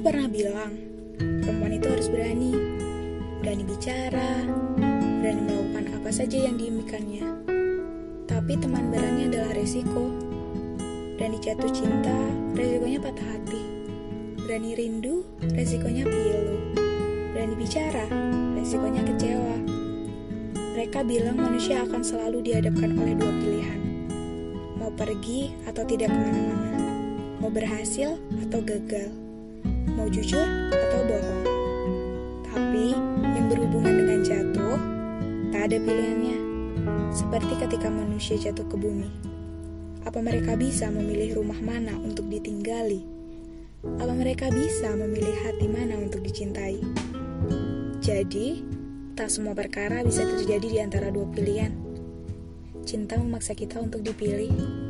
Pernah bilang, perempuan itu harus berani. Berani bicara, berani melakukan apa saja yang diimpikannya. Tapi teman barangnya adalah resiko. Berani jatuh cinta, resikonya patah hati. Berani rindu, resikonya pilu. Berani bicara, resikonya kecewa. Mereka bilang manusia akan selalu dihadapkan oleh dua pilihan. Mau pergi atau tidak ke mana-mana. Mau berhasil atau gagal. Mau jujur atau bohong. Tapi yang berhubungan dengan jatuh, tak ada pilihannya. Seperti ketika manusia jatuh ke bumi. Apa mereka bisa memilih rumah mana untuk ditinggali? Apa mereka bisa memilih hati mana untuk dicintai? Jadi, tak semua perkara bisa terjadi di antara dua pilihan. Cinta memaksa kita untuk dipilih.